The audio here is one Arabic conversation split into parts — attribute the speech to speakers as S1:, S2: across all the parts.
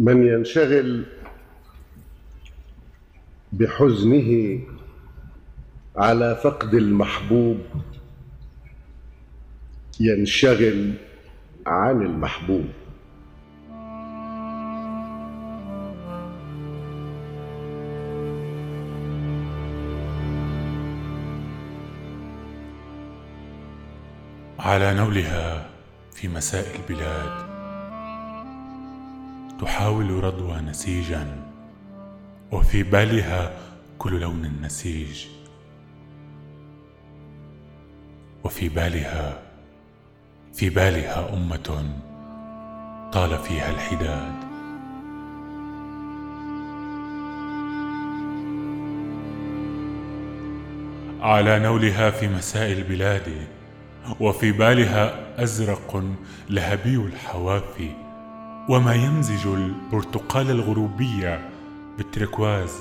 S1: من ينشغل بحزنه على فقد المحبوب ينشغل عن المحبوب.
S2: على نولها في مساء البلاد. تحاول رضوى نسيجا وفي بالها كل لون نسيج وفي بالها في بالها أمة طال فيها الحداد. على نولها في مساء البلاد وفي بالها أزرق لهبي الحوافي وما يمزج البرتقال الغروبيه بالتركواز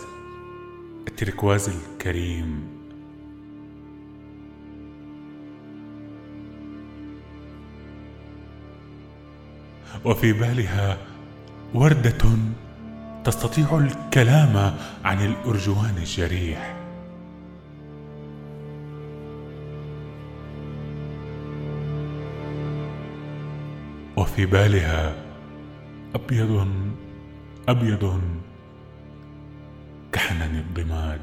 S2: التركواز الكريم. وفي بالها وردة تستطيع الكلام عن الأرجوان الجريح. وفي بالها أبيض أبيض كحنن الضماد.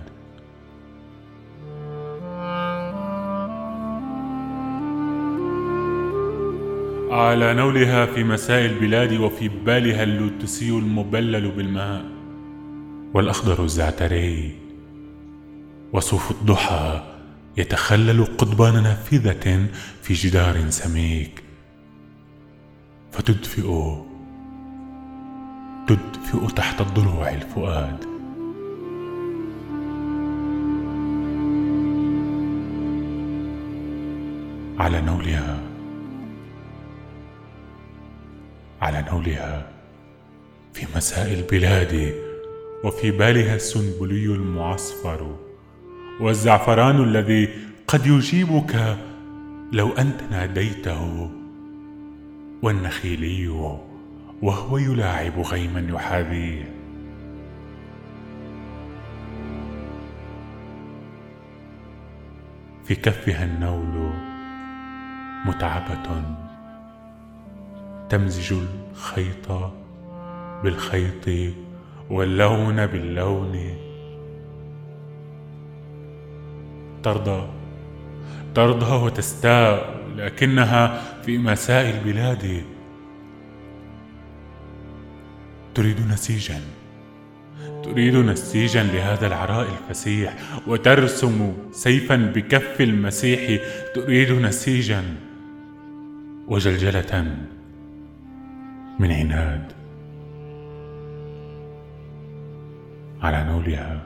S2: على نولها في مساء البلاد وفي بالها اللوتسي المبلل بالماء. والأخضر الزعتري وصوف الضحى يتخلل قضبان نافذة في جدار سميك. فتدفئ تدفئ تحت الضلوع الفؤاد. على نولها. على نولها. في مساء البلاد وفي بالها السنبلي المعصفر والزعفران الذي قد يجيبك لو أنت ناديته والنخيلي. وهو يلاعب غيما يحاذيه في كفها النول متعبة تمزج الخيط بالخيط واللون باللون. ترضى ترضى وتستاء لكنها في مساء البلاد تريد نسيجا. تريد نسيجا لهذا العراء الفسيح وترسم سيفا بكف المسيح. تريد نسيجا وجلجلة من عناد. على نولها.